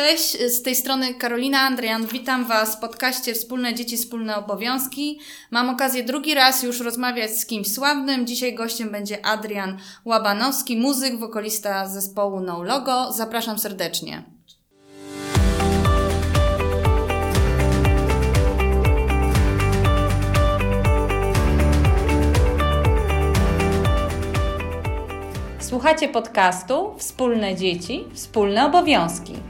Cześć, z tej strony Karolina Andrian. Witam Was w podcaście Wspólne Dzieci, Wspólne Obowiązki. Mam okazję drugi raz już rozmawiać z kimś sławnym. Dzisiaj gościem będzie Adrian Łabanowski, muzyk, wokalista zespołu No Logo. Zapraszam serdecznie. Słuchacie podcastu Wspólne Dzieci, Wspólne Obowiązki.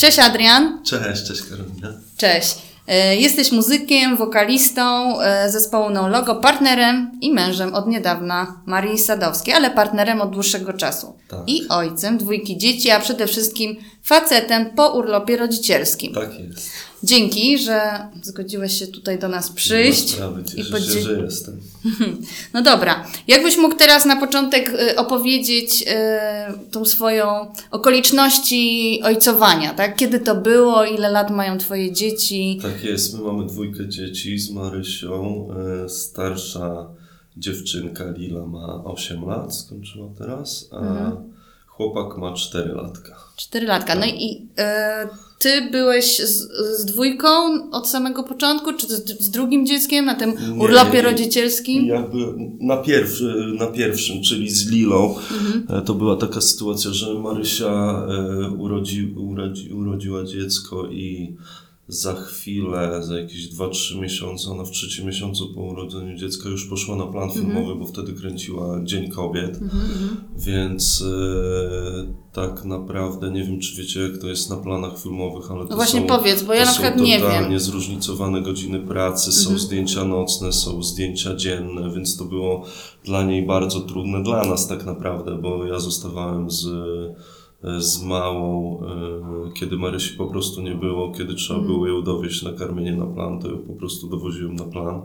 Cześć Adrian. Cześć, cześć Karolina. Cześć. E, jesteś muzykiem, wokalistą e, zespołu No Logo, partnerem i mężem od niedawna Marii Sadowskiej, ale partnerem od dłuższego czasu. Tak. I ojcem dwójki dzieci, a przede wszystkim facetem po urlopie rodzicielskim. Tak jest. Dzięki, że zgodziłeś się tutaj do nas przyjść. Sprawy, i cieszę podzie- się, że jestem. No dobra, jakbyś mógł teraz na początek y, opowiedzieć y, tą swoją okoliczności ojcowania, tak? Kiedy to było, ile lat mają twoje dzieci? Tak jest, my mamy dwójkę dzieci z Marysią. E, Starsza dziewczynka Lila ma 8 lat, skończyła teraz, a Mhm. Chłopak ma 4 latka. Cztery latka. No i y, ty byłeś z, z dwójką od samego początku, czy z, z drugim dzieckiem na tym Nie, urlopie rodzicielskim? Jakby na, pierwszy, na pierwszym, czyli z Lilą, Mhm. e, to była taka sytuacja, że Marysia e, urodzi, urodzi, urodziła dziecko i za chwilę, za jakieś 2-3 miesiące, ona w trzecim miesiącu po urodzeniu dziecka już poszła na plan Mhm. filmowy, bo wtedy kręciła Dzień Kobiet. Więc e, tak naprawdę nie wiem, czy wiecie, jak to jest na planach filmowych, ale to No właśnie są, powiedz, bo ja na przykład nie wiem. zróżnicowane godziny pracy, są zdjęcia nocne, są zdjęcia dzienne, więc to było dla niej bardzo trudne, dla nas tak naprawdę, bo ja zostawałem z, z małą, e, kiedy Marysi po prostu nie było, kiedy trzeba Mhm. było ją dowieść na karmienie na plan, to ją po prostu dowoziłem na plan.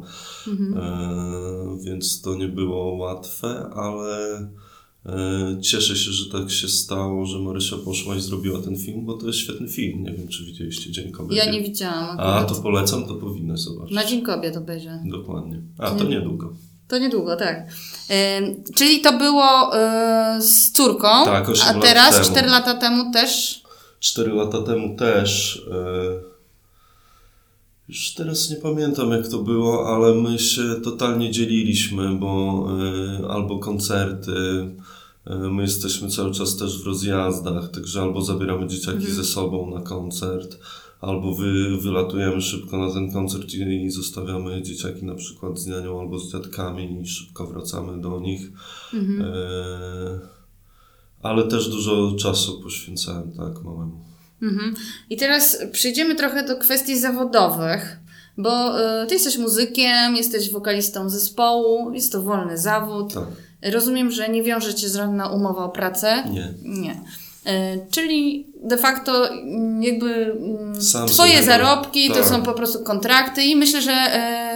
Mhm. E, więc to nie było łatwe, ale e, cieszę się, że tak się stało, że Marysia poszła i zrobiła ten film, bo to jest świetny film. Nie wiem, czy widzieliście Dzień Kobiet. Ja nie widziałam. A, akurat. to polecam, to powinnaś zobaczyć. Na Dzień Kobiet obejrzę. Dokładnie. A, to niedługo. To niedługo, tak. Ym, czyli to było y, z córką, Tak, a lat teraz, temu. 4 lata temu też. Cztery lata temu też. E, już teraz nie pamiętam jak to było, ale my się totalnie dzieliliśmy, bo e, albo koncerty, my jesteśmy cały czas też w rozjazdach, także albo zabieramy dzieciaki ze sobą na koncert, albo wy, wylatujemy szybko na ten koncert i, i zostawiamy dzieciaki na przykład z nianią albo z dziadkami i szybko wracamy do nich. E, ale też dużo czasu poświęcałem tak małemu. Mhm. I teraz przejdziemy trochę do kwestii zawodowych, bo y, ty jesteś muzykiem, jesteś wokalistą zespołu, jest to wolny zawód. Tak, Rozumiem, że nie wiąże cię żadna umowa o pracę. nie. Nie. Y, czyli de facto mm, jakby mm, Sam twoje zarobki to tak. są po prostu kontrakty i myślę, że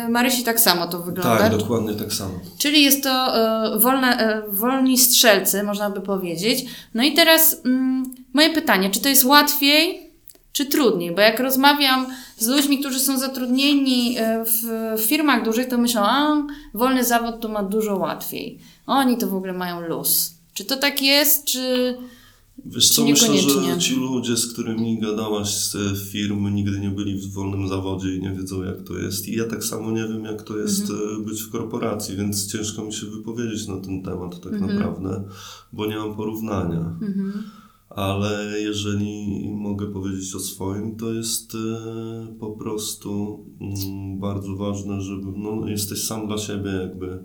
y, Marysi tak samo to wygląda. Tak, dokładnie tak samo. Czyli jest to e, wolne, e, wolni strzelcy, można by powiedzieć. No i teraz mm, moje pytanie, czy to jest łatwiej, czy trudniej? Bo jak rozmawiam z ludźmi, którzy są zatrudnieni e, w, w firmach dużych, to myślą, a wolny zawód to ma dużo łatwiej. Oni to w ogóle mają luz. Czy to tak jest, czy... Wiesz co, myślę, że ci ludzie, z którymi gadałaś z firm, nigdy nie byli w wolnym zawodzie i nie wiedzą jak to jest. I ja tak samo nie wiem jak to jest Mhm. e, być w korporacji, więc ciężko mi się wypowiedzieć na ten temat tak Mhm. naprawdę, bo nie mam porównania. Ale jeżeli mogę powiedzieć o swoim, to jest e, po prostu mm, bardzo ważne, żeby no, jesteś sam dla siebie jakby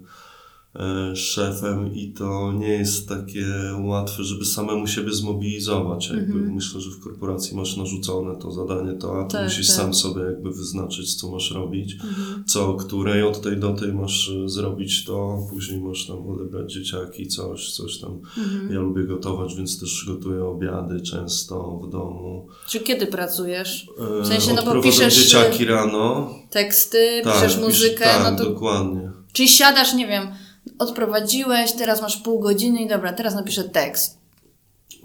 szefem i to nie jest takie łatwe, żeby samemu siebie zmobilizować. Jakby Mhm. Myślę, że w korporacji masz narzucone to zadanie, to a ty Tak, musisz tak. sam sobie jakby wyznaczyć, co masz robić, Mhm. co której, od tej do tej masz e, zrobić to, później masz tam odebrać dzieciaki, coś, coś tam. Mhm. Ja lubię gotować, więc też gotuję obiady często w domu. Czy kiedy pracujesz? E, W sensie, no bo piszesz, dzieciaki rano. Teksty, Tak, piszesz pisz- muzykę, tak, no to dokładnie. Czyli siadasz, nie wiem, odprowadziłeś, teraz masz pół godziny i dobra, teraz napiszę tekst.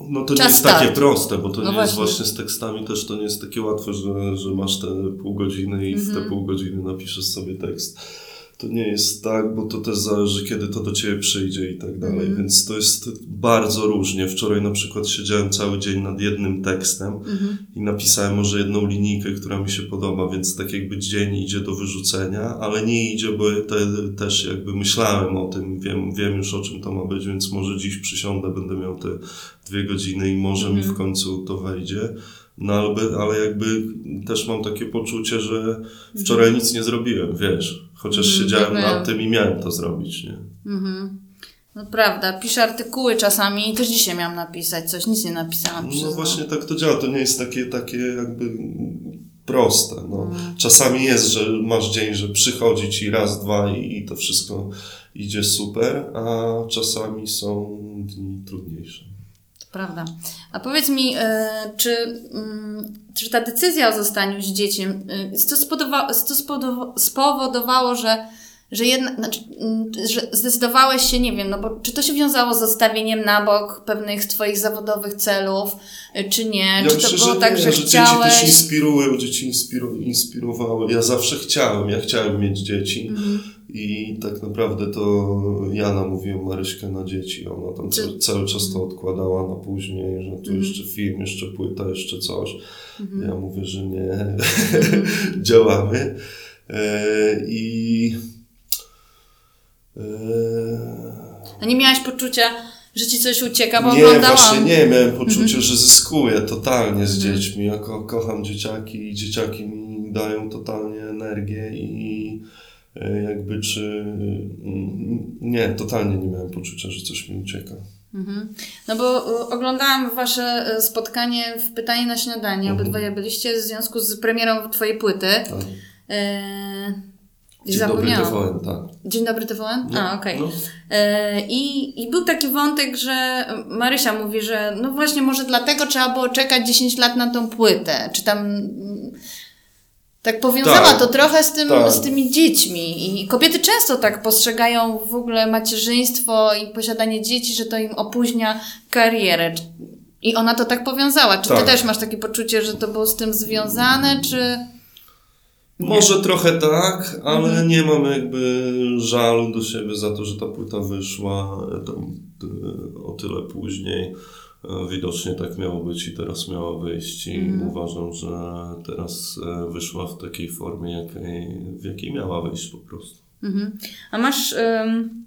No to Czas nie jest takie start. proste, bo to No nie jest właśnie. właśnie z tekstami też to nie jest takie łatwe, że, że masz te pół godziny i w Mhm. te pół godziny napiszesz sobie tekst. To nie jest tak, bo to też zależy, kiedy to do ciebie przyjdzie i tak dalej, Mhm. więc to jest bardzo różnie. Wczoraj na przykład siedziałem cały dzień nad jednym tekstem Mhm. i napisałem może jedną linijkę, która mi się podoba, więc tak jakby dzień idzie do wyrzucenia, ale nie idzie, bo te, też jakby myślałem o tym, wiem, wiem już o czym to ma być, więc może dziś przysiądę, będę miał te dwie godziny i może mi Mhm. w końcu to wejdzie. No ale, ale jakby też mam takie poczucie, że wczoraj nic nie zrobiłem, wiesz, chociaż Mhm, siedziałem wiem. nad tym i miałem to zrobić, nie? Mhm. No prawda, piszę artykuły czasami i też dzisiaj miałam napisać coś, nic nie napisałam. No przyznam. właśnie tak to działa, to nie jest takie, takie jakby proste. No. Mm. Czasami jest, że masz dzień, że przychodzi ci raz, dwa i, i to wszystko idzie super, a czasami są dni trudniejsze. Prawda. A powiedz mi, e, czy, mm, czy ta decyzja o zostaniu z dzieciem, co, spodowa- co spowodowało, że, że, jedna, znaczy, mm, że zdecydowałeś się, nie wiem, no bo czy to się wiązało z zostawieniem na bok pewnych Twoich zawodowych celów, e, czy nie? Ja czy myślę, to było że tak, nie, że, że chciałeś... dzieci też inspirują, dzieci inspiru, inspirowały. Ja zawsze chciałem, ja chciałem mieć dzieci Mhm. I tak naprawdę to ja namówiłem Maryśkę na dzieci. Ona tam Czy- ca- cały czas to odkładała na później, że tu Mhm. jeszcze film, jeszcze płyta, jeszcze coś. Mhm. Ja mówię, że nie, działamy. E, I e, A nie miałaś poczucia, że Ci coś ucieka, bo nie, oglądałam... właśnie nie, miałem poczucie, że zyskuję totalnie z Mhm. dziećmi. Ja ko kocham dzieciaki i dzieciaki mi dają totalnie energię i jakby czy... mm, Nie, totalnie nie miałem poczucia, że coś mi ucieka. Mhm. No bo y, oglądałam Wasze y, spotkanie w Pytanie na śniadanie. Mhm. Obydwoje byliście w związku z premierą Twojej płyty. Tak. I Dzień dobry. TVN, tak. Dzień dobry TVN? No, A, okej. no. E, I, I był taki wątek, że Marysia mówi, że no właśnie może dlatego trzeba było czekać 10 lat na tą płytę. Czy tam tak powiązała Tak, to trochę z, tym, tak. z tymi dziećmi. I kobiety często tak postrzegają w ogóle macierzyństwo i posiadanie dzieci, że to im opóźnia karierę. I ona to tak powiązała. Czy ty Tak. też masz takie poczucie, że to było z tym związane, czy... Może trochę tak, ale Mhm. nie mam jakby żalu do siebie za to, że ta płyta wyszła e, tam, e, o tyle później. E, Widocznie tak miało być i teraz miała wyjść i Mhm. uważam, że teraz e, wyszła w takiej formie, jakiej, w jakiej miała wyjść po prostu. Mhm. A masz. ym,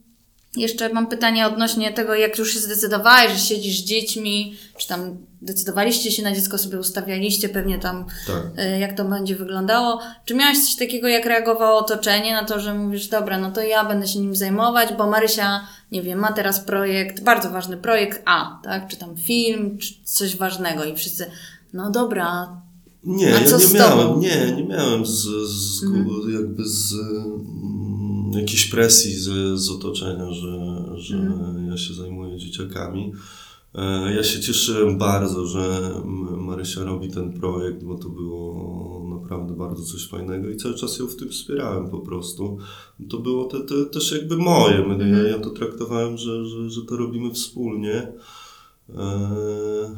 jeszcze mam pytanie odnośnie tego, jak już się zdecydowałeś, że siedzisz z dziećmi, czy tam decydowaliście się na dziecko, sobie ustawialiście pewnie tam, Tak. y, jak to będzie wyglądało. Czy miałeś coś takiego, jak reagowało otoczenie na to, że mówisz, dobra, no to ja będę się nim zajmować, bo Marysia, nie wiem, ma teraz projekt, bardzo ważny projekt A, tak? Czy tam film, czy coś ważnego i wszyscy, no dobra, Nie, ja nie miałem, nie, nie miałem z, z, Mhm. jakby z mm, jakiejś presji z, z otoczenia, że, że Mhm. ja się zajmuję dzieciakami. E, Ja się cieszyłem bardzo, że Marysia robi ten projekt, bo to było naprawdę bardzo coś fajnego i cały czas ją w tym wspierałem po prostu. To było te, te, też jakby moje. My- Mhm. Ja, ja to traktowałem, że, że, że to robimy wspólnie. E,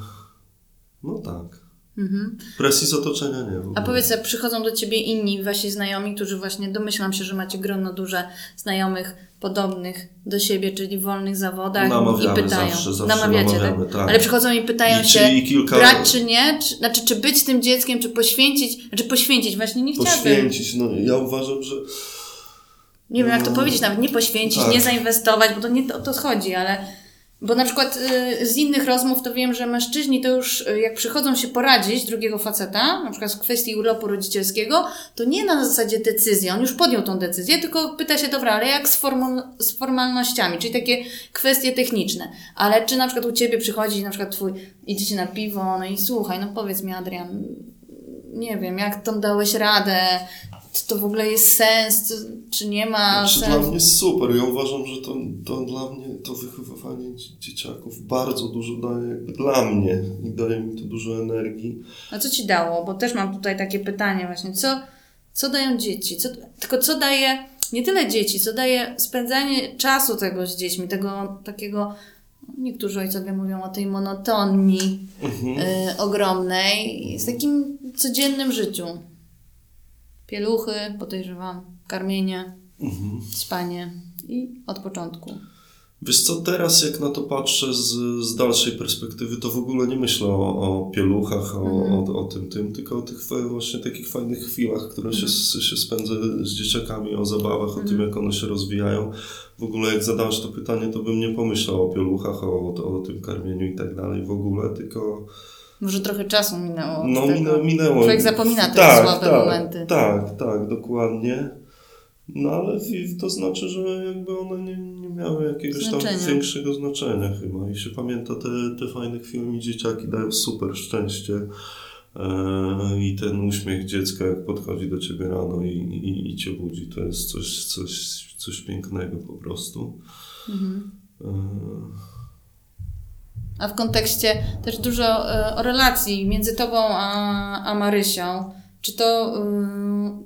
No tak. Mhm. Presji z otoczenia nie. A powiedz, jak przychodzą do ciebie inni wasi znajomi, którzy właśnie domyślam się, że macie grono duże znajomych podobnych do siebie, czyli w wolnych zawodach Namawiamy i pytają. zawsze, zawsze Namawiacie, namawiamy, tak? tak. Ale przychodzą i pytają I się, i kilka- brać czy nie? Czy, znaczy, czy być tym dzieckiem, czy poświęcić, znaczy poświęcić, właśnie nie chciałabym. Poświęcić, no ja uważam, że Nie wiem, jak to No. powiedzieć, nawet nie poświęcić, Tak. nie zainwestować, bo to nie o to chodzi, ale Bo na przykład y, z innych rozmów to wiem, że mężczyźni to już y, jak przychodzą się poradzić drugiego faceta, na przykład w kwestii urlopu rodzicielskiego, to nie na zasadzie decyzji, on już podjął tą decyzję, tylko pyta się, dobra, ale jak z, formu, z formalnościami, czyli takie kwestie techniczne. Ale czy na przykład u Ciebie przychodzi na przykład Twój, idziecie na piwo, no i słuchaj, no powiedz mi Adrian, nie wiem, jak tam dałeś radę, czy to w ogóle jest sens, czy nie ma Znaczy, sensu? dla mnie super. Ja uważam, że to, to dla mnie, to wychowywanie dzie- dzieciaków bardzo dużo daje jakby dla mnie i daje mi to dużo energii. A co ci dało? Bo też mam tutaj takie pytanie właśnie. Co, co dają dzieci? Co, tylko co daje, nie tyle dzieci, co daje spędzanie czasu tego z dziećmi, tego takiego, niektórzy ojcowie mówią o tej monotonii y, ogromnej, z takim codziennym życiu. Pieluchy, podejrzewam, karmienie, Mhm. spanie i od początku. Wiesz co, teraz jak na to patrzę z, z dalszej perspektywy, to w ogóle nie myślę o, o pieluchach, o, o, o tym, tym, tylko o tych właśnie takich fajnych chwilach, które się, się spędzę z dzieciakami, o zabawach, o tym, jak one się rozwijają. W ogóle jak zadałeś to pytanie, to bym nie pomyślał o pieluchach, o, o, o tym karmieniu i tak dalej w ogóle, tylko Może trochę czasu minęło. no minę, minęło. Człowiek zapomina te tak, słabe tak, momenty. Tak, tak, dokładnie. No ale to znaczy, że jakby one nie, nie miały jakiegoś Znaczenia. tam większego znaczenia chyba. I się pamięta te, te fajne i dzieciaki dają super szczęście. E, I ten uśmiech dziecka, jak podchodzi do ciebie rano i, i, i cię budzi, to jest coś, coś, coś pięknego po prostu. Mhm. A w kontekście też dużo e, o relacji między tobą a, a Marysią. Czy to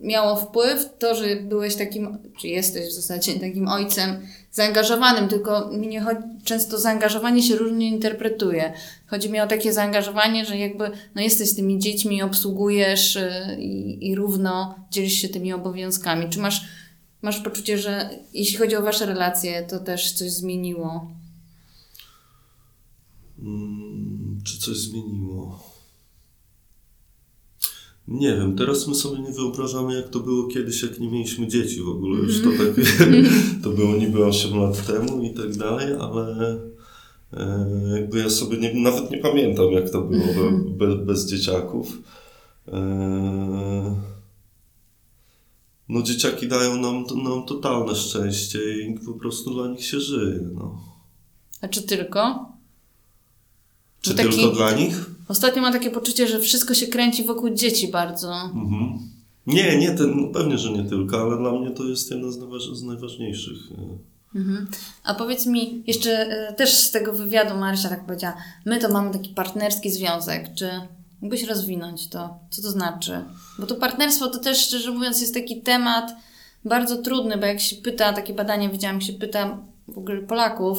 y, miało wpływ, to, że byłeś takim, czy jesteś w zasadzie takim ojcem zaangażowanym, tylko mi nie chodzi, często zaangażowanie się różnie interpretuje. Chodzi mi o takie zaangażowanie, że jakby no jesteś tymi dziećmi, obsługujesz y, i równo dzielisz się tymi obowiązkami. Czy masz, masz poczucie, że jeśli chodzi o wasze relacje, to też coś zmieniło? Mm, Czy coś zmieniło? Nie wiem, teraz my sobie nie wyobrażamy, jak to było kiedyś, jak nie mieliśmy dzieci w ogóle. Już to tak, to było niby 8 lat temu i tak dalej, ale e, jakby ja sobie nie, nawet nie pamiętam, jak to było be, be, bez dzieciaków. E, no dzieciaki dają nam, nam totalne szczęście i po prostu dla nich się żyje. No. A czy tylko? Czy taki- tylko dla nich? Ostatnio mam takie poczucie, że wszystko się kręci wokół dzieci bardzo. Mhm. Nie, nie, ten, no pewnie, że nie tylko, ale dla mnie to jest jedna z, najważ, z najważniejszych. e, Mhm. A powiedz mi, jeszcze e, też z tego wywiadu Marysia tak powiedziała, my to mamy taki partnerski związek, czy mógłbyś rozwinąć to? Co to znaczy? Bo to partnerstwo to też, szczerze mówiąc, jest taki temat bardzo trudny, bo jak się pyta, takie badanie widziałam, jak się pyta w ogóle Polaków,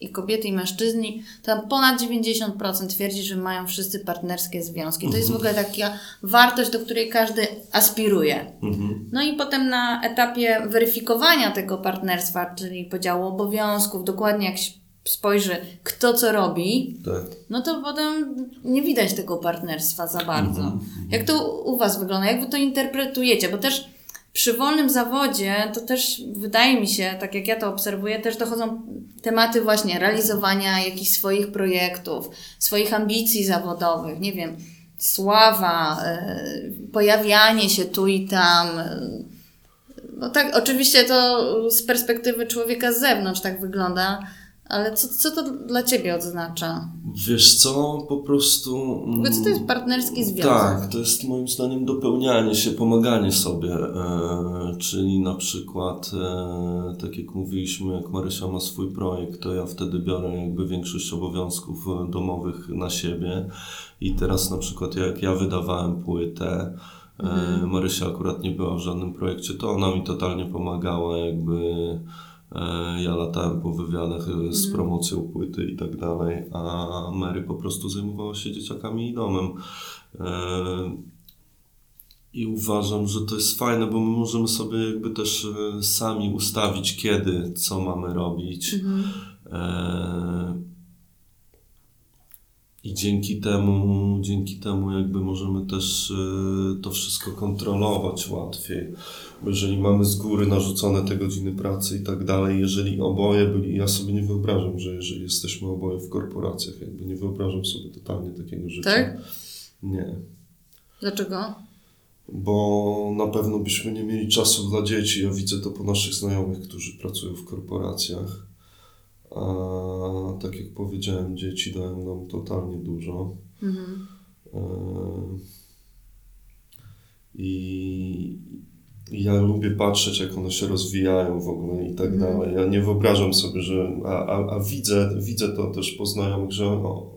i kobiety, i mężczyźni, tam ponad 90% twierdzi, że mają wszyscy partnerskie związki. To jest w ogóle taka wartość, do której każdy aspiruje. Mhm. No i potem na etapie weryfikowania tego partnerstwa, czyli podziału obowiązków, dokładnie jak się spojrzy, kto co robi, Tak. no to potem nie widać tego partnerstwa za bardzo. Mhm. Jak to u Was wygląda? Jak Wy to interpretujecie? Bo też przy wolnym zawodzie to też wydaje mi się, tak jak ja to obserwuję, też dochodzą tematy właśnie realizowania jakichś swoich projektów, swoich ambicji zawodowych, nie wiem, sława, e, pojawianie się tu i tam. No tak, oczywiście to z perspektywy człowieka z zewnątrz tak wygląda, ale co, co to dla Ciebie oznacza? Wiesz co, po prostu... Ogóle co to jest partnerski związek? Tak, to jest moim zdaniem dopełnianie się, pomaganie sobie, e, czyli na przykład, e, tak jak mówiliśmy, jak Marysia ma swój projekt, to ja wtedy biorę jakby większość obowiązków e, domowych na siebie i teraz na przykład jak ja wydawałem płytę, e, Marysia akurat nie była w żadnym projekcie, to ona mi totalnie pomagała jakby ja latałem po wywiadach e, z promocją płyty i tak dalej, a Mary po prostu zajmowała się dzieciakami i domem. E, I uważam, że to jest fajne, bo my możemy sobie jakby też e, sami ustawić, kiedy, co mamy robić. Mhm. E, I dzięki temu, dzięki temu jakby możemy też y, to wszystko kontrolować łatwiej. Bo jeżeli mamy z góry narzucone te godziny pracy i tak dalej, jeżeli oboje byli, ja sobie nie wyobrażam, że jeżeli jesteśmy oboje w korporacjach, jakby nie wyobrażam sobie totalnie takiego życia. Tak? Nie. Dlaczego? Bo na pewno byśmy nie mieli czasu dla dzieci. Ja widzę to po naszych znajomych, którzy pracują w korporacjach. A tak jak powiedziałem, dzieci dają nam totalnie dużo. Mhm. E, I ja lubię patrzeć, jak one się rozwijają w ogóle i tak Mhm. dalej. Ja nie wyobrażam sobie, że. A, a, a widzę, widzę to też po znajomych, że, o,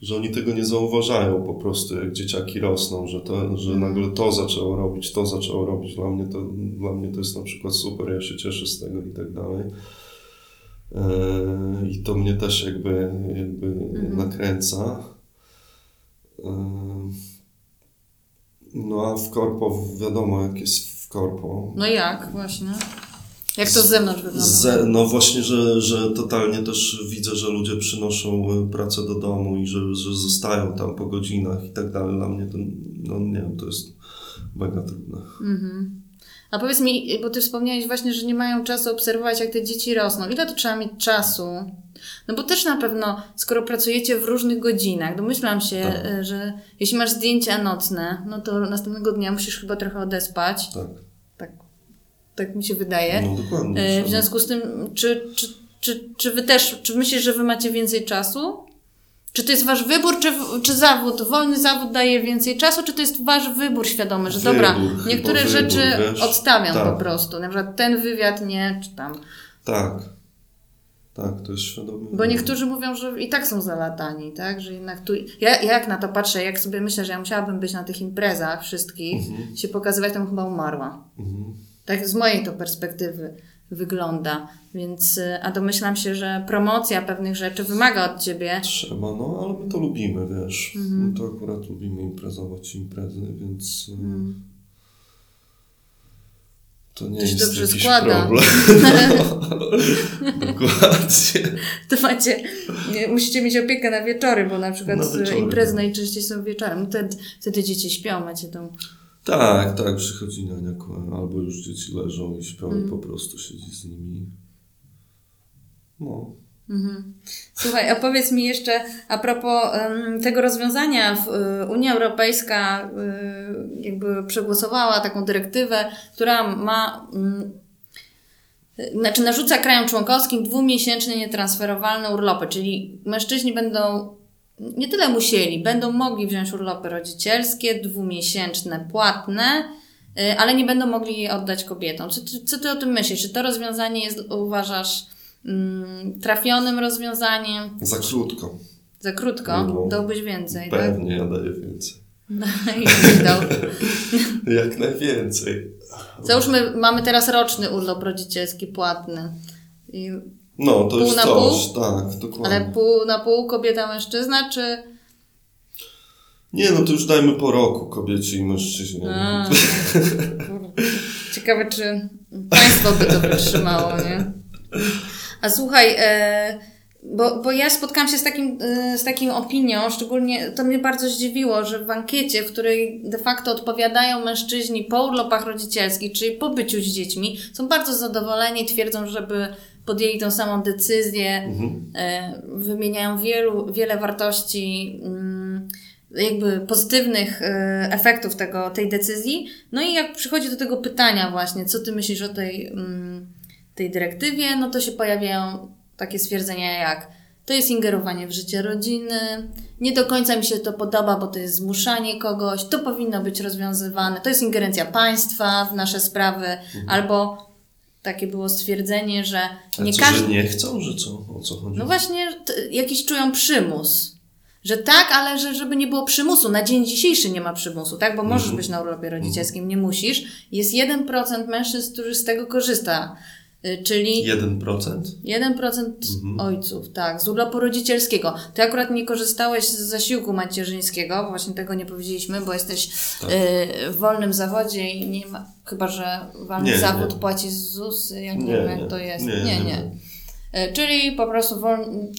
że oni tego nie zauważają po prostu, jak dzieciaki rosną, że, to, że Mhm. nagle to zaczęło robić, to zaczęło robić. Dla mnie to, dla mnie to jest na przykład super, ja się cieszę z tego i tak dalej. E, I to mnie też jakby, jakby Mhm. nakręca. E, No a w korpo wiadomo jak jest w korpo. No jak właśnie? Jak to z zewnątrz wygląda? Ze, no właśnie, że, że totalnie też widzę, że ludzie przynoszą y, pracę do domu i że, że zostają tam po godzinach i tak dalej. Dla mnie to, no nie wiem, to jest mega trudne. Mhm. A powiedz mi, bo ty wspomniałeś właśnie, że nie mają czasu obserwować, jak te dzieci rosną. Ile to trzeba mieć czasu? No bo też na pewno, skoro pracujecie w różnych godzinach, domyślam się, Tak. e, że jeśli masz zdjęcia nocne, no to następnego dnia musisz chyba trochę odespać. Tak, Tak, tak mi się wydaje. no dokładnie. E, W związku z tym, czy, czy, czy, czy wy też, czy myślisz, że wy macie więcej czasu? Czy to jest wasz wybór, czy, czy zawód? Wolny zawód daje więcej czasu, czy to jest wasz wybór świadomy, że dobra, Wybór, chyba niektóre wybór, rzeczy wiesz? odstawiam Tak. po prostu. Na przykład ten wywiad nie, czy tam. Tak, tak, to jest świadomy. Bo niektórzy mówią, że i tak są zalatani, tak? Że jednak tu. Ja, ja jak na to patrzę, jak sobie myślę, że ja musiałabym być na tych imprezach wszystkich, Mhm. się pokazywać, to bym chyba umarła. Mhm. Tak z mojej to perspektywy wygląda. Więc, y, a domyślam się, że promocja pewnych rzeczy wymaga od ciebie. Trzeba, no ale my to lubimy, wiesz. Mhm. My to akurat lubimy imprezować imprezy, więc. y, Mhm. To nie To jest dobrze jakiś składa. problem. Dokładnie. To macie, musicie mieć opiekę na wieczory, bo na przykład Na wieczory, imprezy tak. najczęściej są wieczorem. No Wtedy, wtedy dzieci śpią, macie tą. Tak, tak, przychodzi niania, albo już dzieci leżą i śpią Mhm. i po prostu siedzi z nimi. No. Mhm. Słuchaj, a powiedz mi jeszcze a propos em, tego rozwiązania, w, y, Unia Europejska y, jakby przegłosowała taką dyrektywę, która ma, mm, y, znaczy narzuca krajom członkowskim dwumiesięczne nietransferowalne urlopy, czyli mężczyźni będą nie tyle musieli, będą mogli wziąć urlopy rodzicielskie, dwumiesięczne, płatne, y, ale nie będą mogli je oddać kobietom. Czy, czy, co ty o tym myślisz? Czy to rozwiązanie jest, uważasz, mm, trafionym rozwiązaniem? Za krótko. Za krótko? No. Dałbyś więcej, tak? Pewnie ja daję więcej. No dał. Jak najwięcej. Załóżmy, mamy teraz roczny urlop rodzicielski płatny. I, No, to Pół jest na coś, tak, dokładnie. ale pół na pół kobieta, mężczyzna, czy... Nie, no to już dajmy po roku kobiecie i mężczyźnie. A. Ciekawe, czy państwo by to wytrzymało, nie? A słuchaj, e, bo, bo ja spotkałam się z, takim, e, z takim opinią, szczególnie to mnie bardzo zdziwiło, że w ankiecie, w której de facto odpowiadają mężczyźni po urlopach rodzicielskich, czyli po byciu z dziećmi, są bardzo zadowoleni, twierdzą, żeby podjęli tą samą decyzję, Mhm. e, wymieniają wielu, wiele wartości, mm, jakby pozytywnych e, efektów tego, tej decyzji. No i jak przychodzi do tego pytania właśnie, co ty myślisz o tej, mm, tej dyrektywie, no to się pojawiają takie stwierdzenia jak to jest ingerowanie w życie rodziny, nie do końca mi się to podoba, bo to jest zmuszanie kogoś, to powinno być rozwiązywane, to jest ingerencja państwa w nasze sprawy, albo takie było stwierdzenie, że nie co, każdy... że nie chcą, że co? O co chodzi? No właśnie, jakiś czują przymus. Że tak, ale że, żeby nie było przymusu. Na dzień dzisiejszy nie ma przymusu, tak? Bo możesz Mhm. być na urlopie rodzicielskim, nie musisz. Jest 1% mężczyzn, którzy z tego korzysta. Y, Czyli 1%? 1% Mhm. ojców, tak, z urlopu rodzicielskiego. Ty akurat nie korzystałeś z zasiłku macierzyńskiego, bo właśnie tego nie powiedzieliśmy, bo jesteś Tak. y, w wolnym zawodzie i nie ma, chyba że wolny Nie, zawód nie. płaci z ZUS, ja nie, Nie, wiem jak to jest. Nie, nie. nie, Czyli po prostu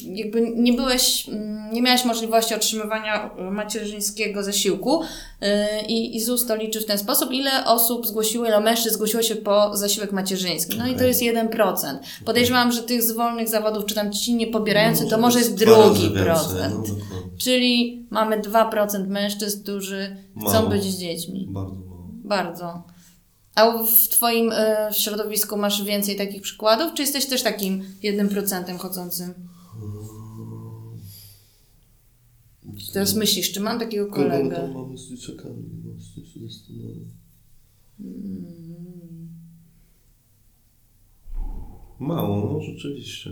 jakby nie byłeś, mm, nie miałeś możliwości otrzymywania e, macierzyńskiego zasiłku e, i, i ZUS to liczy w ten sposób, ile osób zgłosiło, ile mężczyzn zgłosiło się po zasiłek macierzyński. No i to jest 1%. Podejrzewam, że tych z wolnych zawodów, czy tam ci niepobierający, No, to może jest drugi procent. No. Czyli mamy 2% mężczyzn, którzy chcą Mało. być z dziećmi. Bardzo mało. Bardzo. A w Twoim e, środowisku masz więcej takich przykładów, czy jesteś też takim 1% chodzącym? Czy Teraz myślisz, czy mam takiego Kogo kolegę? tam mamy z dzieciakami? Właśnie się zastanawiam. Mało, no rzeczywiście.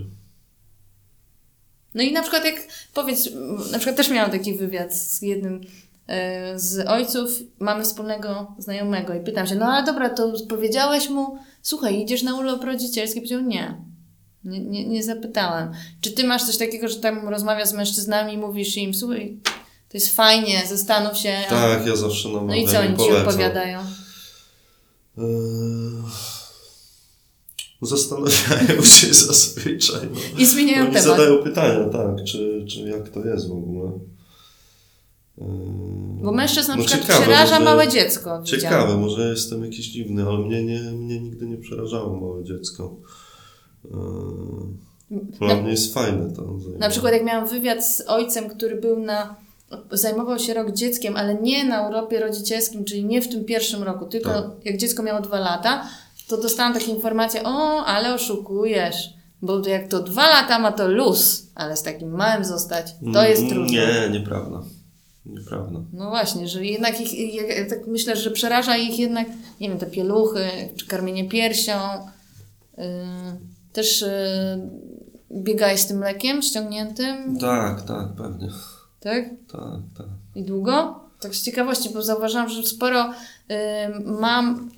No i na przykład jak, powiedz, na przykład też miałam taki wywiad z jednym z ojców, mamy wspólnego znajomego i pytam się, no ale dobra, to powiedziałeś mu, słuchaj, idziesz na urlop rodzicielski? Powiedział, nie. Nie, nie, nie zapytałem. Czy ty masz coś takiego, że tam rozmawiasz z mężczyznami i mówisz im, słuchaj, to jest fajnie, zastanów się. a- Tak, ja zawsze namawiam No i co oni ci opowiadają? Eee, Zastanawiają się zazwyczaj. No. I zmieniają Oni temat. zadają pytania, tak, czy, czy jak to jest w ogóle. Eee, Bo mężczyzn na no przykład ciekawe, przeraża może- małe dziecko. widziałam. Ciekawe, może jestem jakiś dziwny, ale mnie, nie, mnie nigdy nie przerażało małe dziecko. Eee, Dla mnie jest fajne to. Na przykład jak miałam wywiad z ojcem, który był na zajmował się rok dzieckiem, ale nie na urlopie rodzicielskim, czyli nie w tym pierwszym roku, tylko Tak. jak dziecko miało dwa lata, to dostałam takie informacje, o, ale oszukujesz, bo jak to dwa lata ma to luz, ale z takim małym zostać, to jest Mm, trudne. Nie, nieprawda. Nieprawda. No właśnie, że jednak ich, ja tak myślę, że przeraża ich jednak, nie wiem, te pieluchy, czy karmienie piersią. Yy, też yy, biegałeś z tym mlekiem ściągniętym, Tak, tak, pewnie. tak? Tak, tak. I długo? Tak z ciekawości, bo zauważyłam, że sporo yy, mam.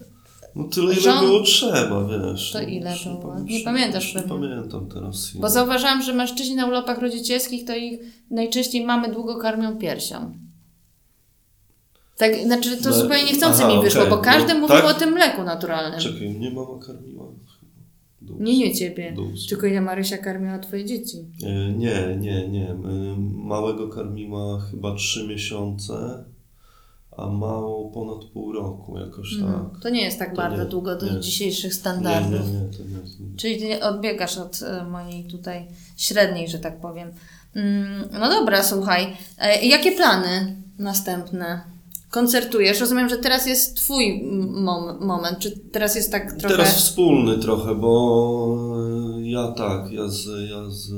No tyle, ile Żon- było trzeba, wiesz. To No, ile było? pamię- Nie pamiętasz Nie pamiętam teraz. Bo zauważyłam, że mężczyźni na urlopach rodzicielskich to ich najczęściej mamy długo karmią piersią. Tak, znaczy to No, zupełnie niechcący aha, mi wyszło, okej, bo każdy no, mówił tak? o tym mleku naturalnym. Czekaj, mnie mama karmiła. Dół. Nie, nie ciebie. Tylko ile Marysia karmiła twoje dzieci. E, Nie, nie, nie. Małego karmiła chyba trzy miesiące, a mało ponad pół roku jakoś Mhm. tak. To nie jest tak To bardzo nie, długo do nie. dzisiejszych Nie, standardów. nie, nie, to nie jest. nie. Czyli ty nie odbiegasz od e, mojej tutaj średniej, że tak powiem. Mm, no dobra, słuchaj. E, jakie plany następne? Koncertujesz? Rozumiem, że teraz jest twój mom- moment. Czy teraz jest tak trochę... Teraz wspólny trochę, bo e, ja tak, ja, z, ja z,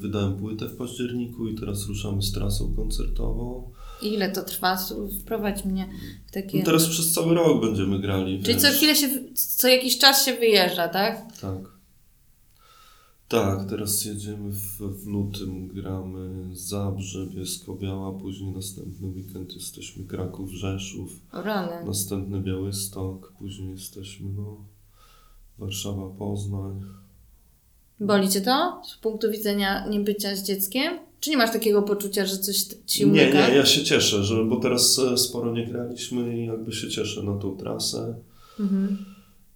wydałem płytę w październiku i teraz ruszamy z trasą koncertową. Ile to trwa? Wprowadź mnie w takie... No teraz przez cały rok będziemy grali. Czyli co chwilę się, co jakiś czas się wyjeżdża, tak? Tak. Tak, teraz jedziemy w, w lutym, gramy Zabrze, Bielsko-Biała, później następny weekend jesteśmy Kraków, Rzeszów, rany. następny Białystok, później jesteśmy no, Warszawa, Poznań. Boli cię to z punktu widzenia niebycia z dzieckiem? Czy nie masz takiego poczucia, że coś ci Nie, umyka? nie, ja się cieszę, że, bo teraz e, sporo nie graliśmy i jakby się cieszę na tą trasę. Mhm.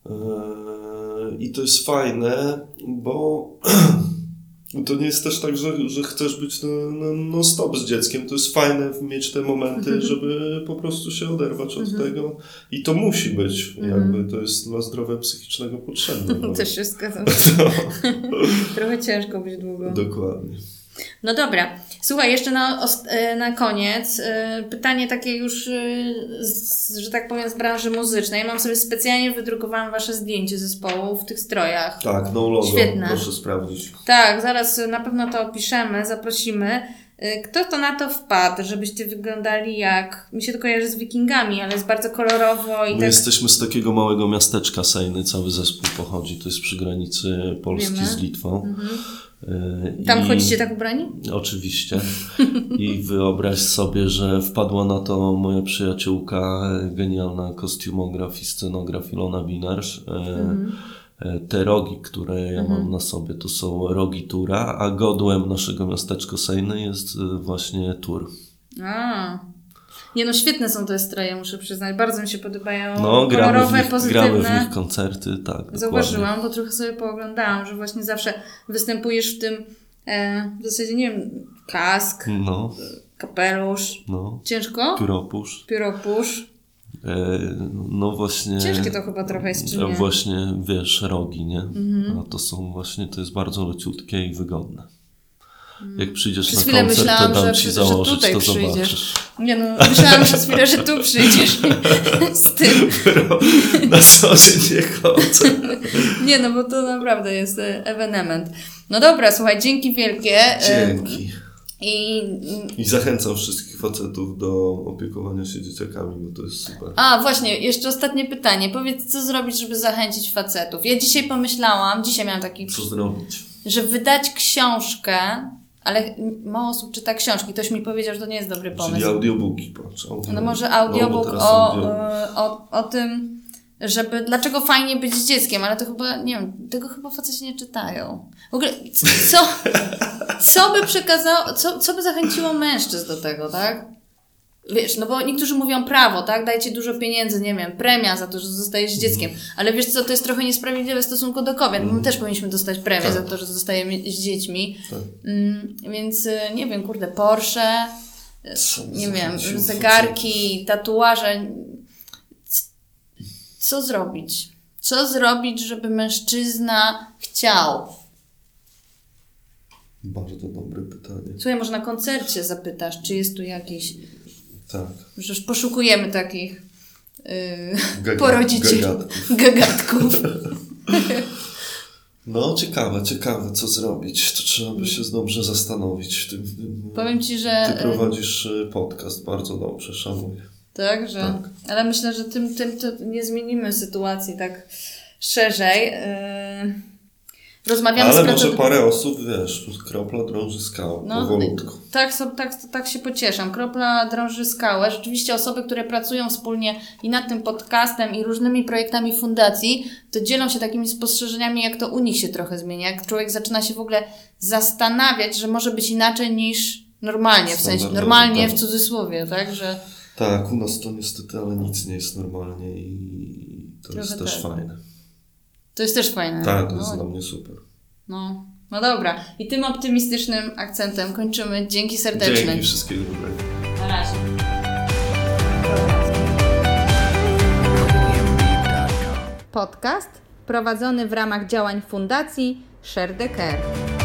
Eee, I to jest fajne, bo to nie jest też tak, że, że chcesz być no, no, no stop z dzieckiem. To jest fajne mieć te momenty, Mhm. żeby po prostu się oderwać od tego. I to musi być, Mhm. jakby to jest dla zdrowia psychicznego potrzebne. No. Też się zgadzam. Trochę ciężko być długo. dokładnie. No dobra. Słuchaj, jeszcze na, e, na koniec e, pytanie takie już, e, z, że tak powiem, z branży muzycznej. Mam sobie specjalnie wydrukowałam wasze zdjęcie zespołu w tych strojach. Tak, no logo, Świetne. proszę sprawdzić. Tak, zaraz na pewno to opiszemy, zaprosimy. Kto to na to wpadł, żebyście wyglądali jak... Mi się to kojarzy z wikingami, ale jest bardzo kolorowo i My tak... jesteśmy z takiego małego miasteczka Sejny, cały zespół pochodzi, to jest przy granicy Polski Wiemy. z Litwą. Mhm. Eee, Tam i- chodzicie tak ubrani? Oczywiście. I wyobraź sobie, że wpadła na to moja przyjaciółka, genialna kostiumograf i scenograf Ilona Winarz. E, Mhm. e, Te rogi, które ja mam na sobie, to są rogi Tura, a godłem naszego miasteczka Sejny jest właśnie Tur. A. Nie no, świetne są te stroje, muszę przyznać. Bardzo mi się podobają. No, gramy w, Kolorowe, nich, pozytywne. gramy w nich koncerty, tak. dokładnie. Zauważyłam, bo trochę sobie pooglądałam, że właśnie zawsze występujesz w tym, e, w zasadzie nie wiem, kask, No, kapelusz. no. Ciężko? Pióropusz. Pióropusz. E, no właśnie. Ciężkie to chyba trochę jest, czy e, nie? Mhm. Właśnie, wiesz, rogi, nie? A to są właśnie, to jest bardzo leciutkie i wygodne. Jak przyjdziesz Przez na koncert, myślałam, to dam że- ci że założyć, tutaj to przyjdziesz. zobaczysz. Nie no, myślałam przez chwilę, że tu przyjdziesz z tym. Na co dzień nie. Nie no, bo to naprawdę jest e, ewenement. No dobra, słuchaj, dzięki wielkie. e, Dzięki. I I zachęcam wszystkich facetów do opiekowania się dzieciakami, bo to jest super. A, właśnie, jeszcze ostatnie pytanie. Powiedz, co zrobić, żeby zachęcić facetów? Ja dzisiaj pomyślałam, dzisiaj miałam taki, Co zrobić? że wydać książkę, ale mało osób czyta książki. Ktoś mi powiedział, że to nie jest dobry Czyli pomysł. audiobooki, patrz. Audio. No może No, audiobook bo teraz o, audio- e, o, o tym, żeby dlaczego fajnie być z dzieckiem, ale to chyba, nie wiem, tego chyba faceci nie czytają. W ogóle, co, co by przekazało, co, co by zachęciło mężczyzn do tego, tak? Wiesz, no bo niektórzy mówią prawo, tak? Dajcie dużo pieniędzy, nie wiem, premia za to, że zostajesz z dzieckiem. Ale wiesz co, to jest trochę niesprawiedliwe w stosunku do kobiet. My też powinniśmy dostać premię Tak. za to, że zostajemy z dziećmi. Tak. Mm, więc y, nie wiem, kurde, Porsche, Co nie za wiem, zegarki, tatuaże. Co zrobić? Co zrobić, żeby mężczyzna chciał? Bardzo dobre pytanie. Słuchaj, może na koncercie zapytasz, czy jest tu jakiś. Tak. Przecież poszukujemy takich yy, porodzicieli. gagatków. Gagatków. No, ciekawe, ciekawe, co zrobić. To trzeba by się dobrze zastanowić tym- Powiem ci, że. Ty prowadzisz y, podcast bardzo dobrze, szanuję. Tak, że. Tak. Ale myślę, że tym, tym to nie zmienimy sytuacji tak szerzej. Yy, rozmawiamy Ale z może parę osób, wiesz, kropla drąży skałę, No, powolutku. Tak, tak, tak się pocieszam. Kropla drąży skałę. Rzeczywiście osoby, które pracują wspólnie i nad tym podcastem i różnymi projektami fundacji, to dzielą się takimi spostrzeżeniami, jak to u nich się trochę zmienia. Jak człowiek zaczyna się w ogóle zastanawiać, że może być inaczej niż normalnie, w sensie normalnie w cudzysłowie, tak, że Tak, u nas to niestety, ale nic nie jest normalnie i to Trochę jest też tak. fajne. To jest też fajne. Tak, to jest no, dla mnie super. no. no dobra. I tym optymistycznym akcentem kończymy. Dzięki serdeczne. Dzięki, wszystkiego dobrego. Na razie. Podcast prowadzony w ramach działań Fundacji Share the Care.